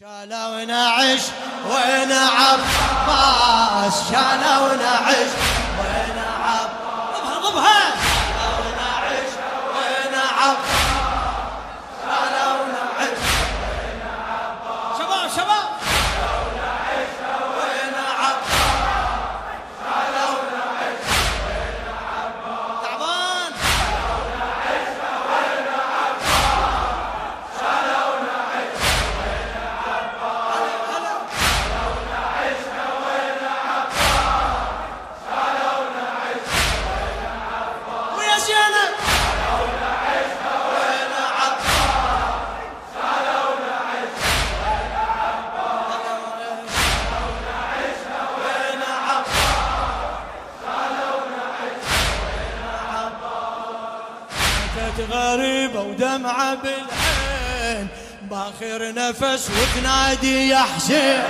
شالونا عش وين عباس؟ شالونا عش وين عباس؟ ضبها ضبها شالونا عش وين عباس؟ غريبة ودمعة بالعين. بآخر نفس وتنادي يا حسين.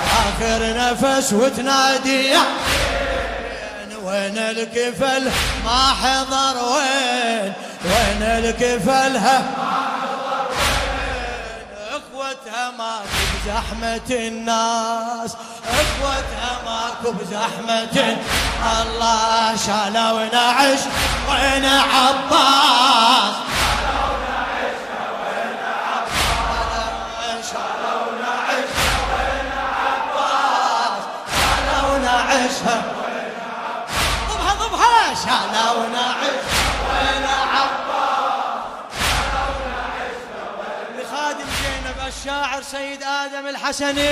بآخر نفس وتنادي يا حسين. وين الكفل ما حضر وين؟ وين الكفلها إخوتها ماكو بزحمة الناس. اخوتها ماكو بزحمة. الله شالوا ونعش وين عباس. شالوا ونعشها ضبها ضبها شالوا ونعش وين عباس. الشاعر سيد آدم الحسني.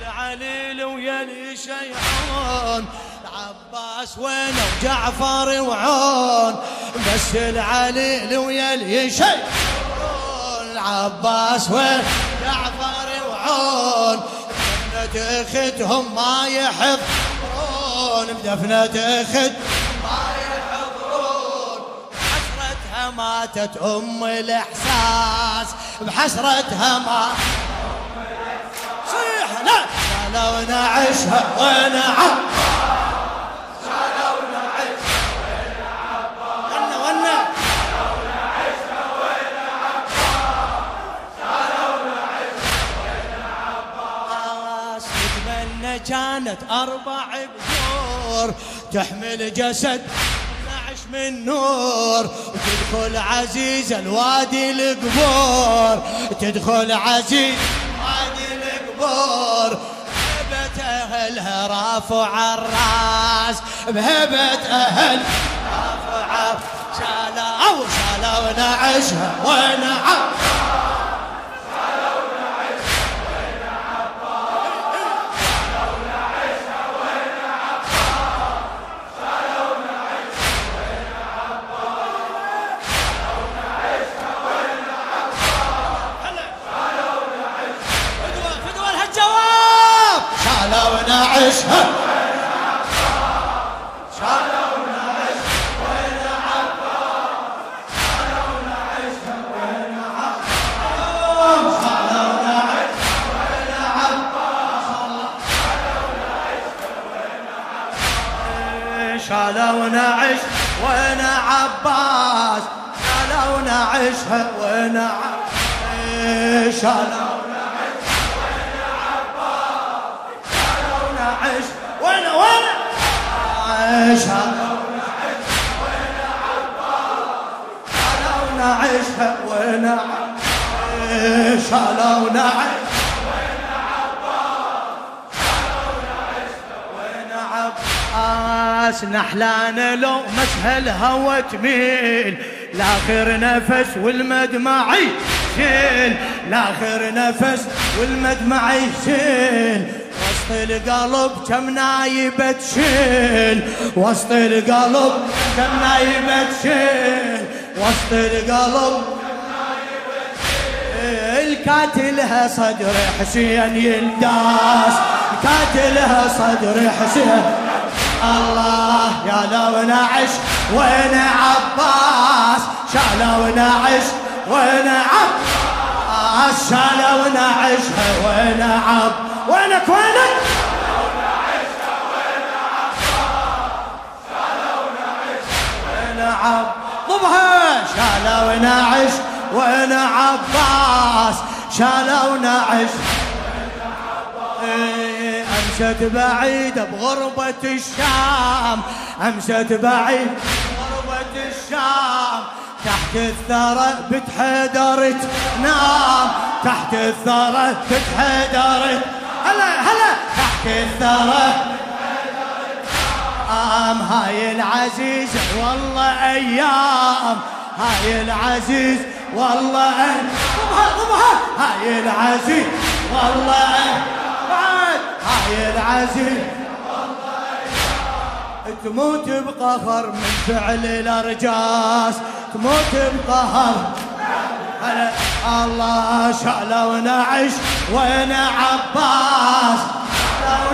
العليل ويلي شيعون العباس وينه وجعفر وعون بس العليل ويلي شيعون العباس وين جعفر وعون بدفنة أختهم ما يحضرون بدفنة أخت ماتت أم الإحساس بحسرتها ما. صيح لا شالوا نعشها ونعم كانت أربع بذور تحمل جسد. من نور وتدخل عزيز الوادي القبور تدخل عزيز وادي القبور. بهبة أهلها رافع الراس بهبة أهل رافع شالا أو شالا ونعشها شالا شالا ونعش وين عباس؟ شالا ونعشها وين عباس؟ شالا وين وين وين عباس شالا ونعشها وين عباس شالا ونعش وين عباس نحلان لو مسهل هوى تميل لاخر نفس والمدمع يشيل لاخر نفس والمدمع يشيل القلب كم نايبة تشيل وسط القلب كم نايبة تشيل وسط القلب الكاتلها صدر حسين ينداس كاتلها صدر حسين. الله يا لو نعش وين عباس؟ شالوا نعش وين عباس؟ شالوا نعشها وين عب وينك وينك؟ وين عب ضبها شالوا نعش وين عباس؟ شالونا عش. إيه، أمشت بعيدة بغربة الشام. أمشت بعيد بغربة الشام. تحت الثرى بتحدرت نام تحت الثرى بتحدرت هلا هلا. تحت الثرى ام هاي العزيزة والله أيام. هاي العزيز والله هاي العزيز والله بعد هاي العزيز تموت بقهر من فعل الأرجاس. تموت بقهر. الله شالوا نعش وين عباس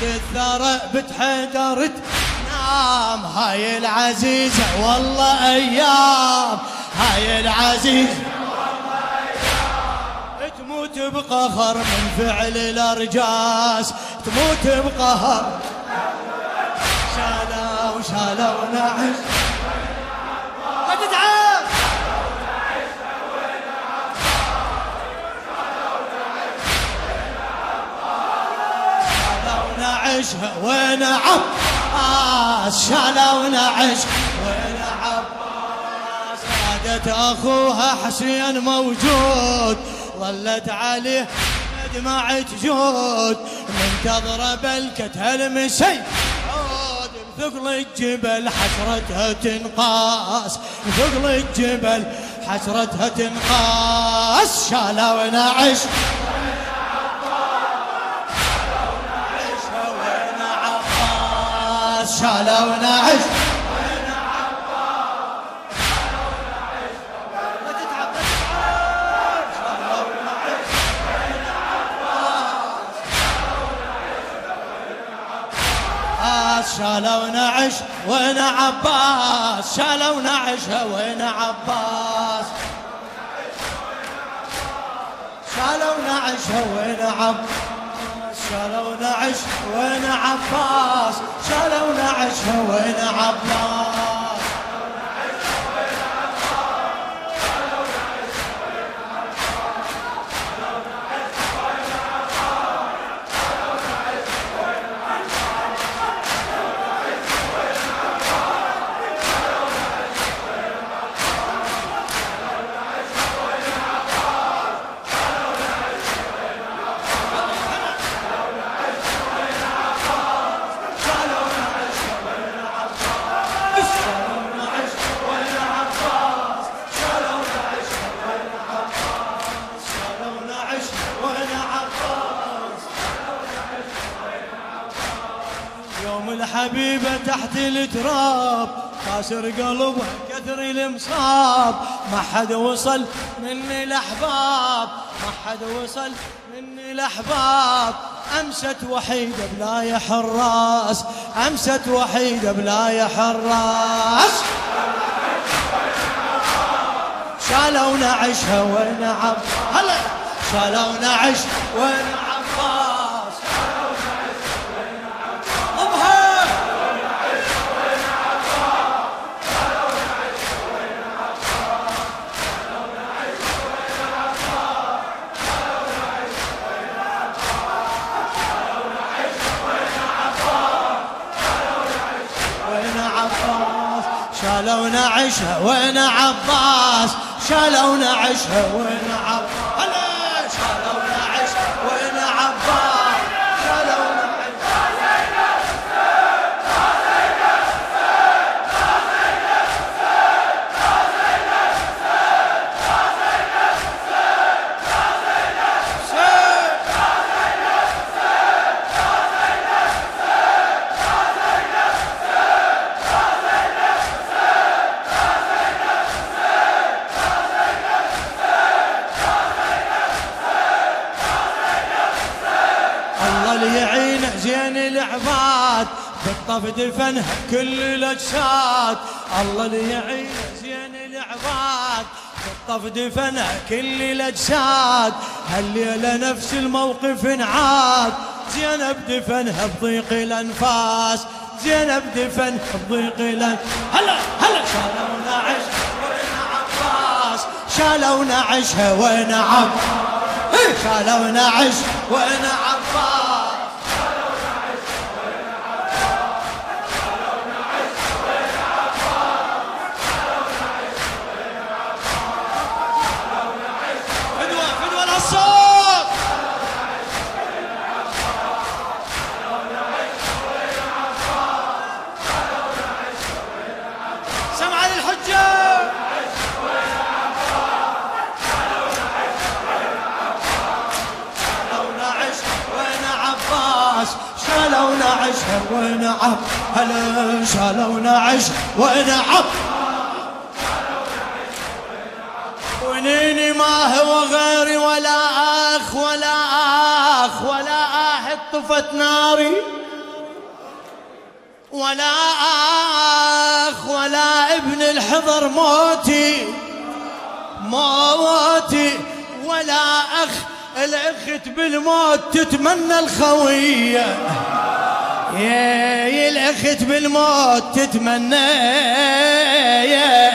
تحت الثرى بتحدرت نام هاي العزيزة والله أيام. هاي العزيزة تموت بقهر من فعل الأرجاس. تموت بقهر. شالوا شالوا نعش. نعشها وين عباس شالوا نعش وين عباس نادت أخوها حسين موجود ظلت عليه دمعة جود منتظرة بلكة المسي عود بثقل الجبل حسرتها تنقاس بثقل الجبل حسرتها تنقاس شالوا نعش شالوا نعش عباس شالوا نعش وين عباس؟ شالوا نعش وين عباس؟ شالوا نعش وين عباس؟ شالوا نعش وين عباس؟ شالوا نعش وين عباس؟ تحت التراب خاسر قلبه كثر المصاب ما حد وصل مني الأحباب ما حد وصل مني الأحباب. أمست وحيدة بلا حراس أمست وحيدة بلا حراس شالوا نعشها وين هلا. شالوا نعش وين ونعشها وين عباس؟ شالوا نعشها وين عباس العباد بالطف دفنها كل الأجساد. الله اللي يعين زين العباد بالطف دفنها كل الأجساد. هالليلة نفس الموقف انعاد. زينب دفنها بضيق الأنفاس. زينب دفن بضيق الأنفاس. هلا هلا. شالوا نعش وين عباس؟ شالوا نعشها وين عباس؟ شالوا نعش وين عباس ونعم هلا شالوا نعش ونعم ونيني ما هو غيري ولا أخ ولا أخ ولا احد طفت ناري. ولا أخ ولا ابن الحضر موتي. موتي. ولا أخ الأخت بالموت تتمنى الخوية. يا الاخت بالموت تتمنى يا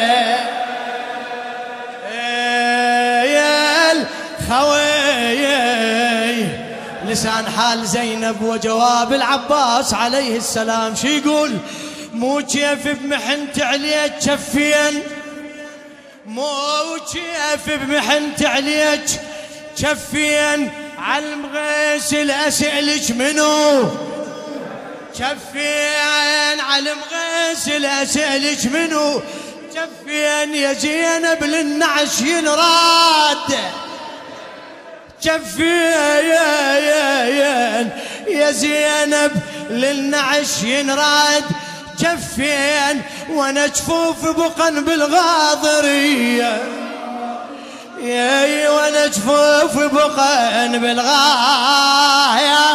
يا الخويه لسان حال زينب وجواب العباس عليه السلام شي يقول؟ مو كيف بمحنت عليك شفين مو كيف بمحنت عليك شفين على المغسل اسألك منو؟ شفين على المغسل أسألك منو؟ شفين يا زينب للنعش ينراد. شفين يا زينب للنعش ينراد. جفين وأنا جفوف بقن بالغاضرية. يا وأنا جفوف بقن بالغاية.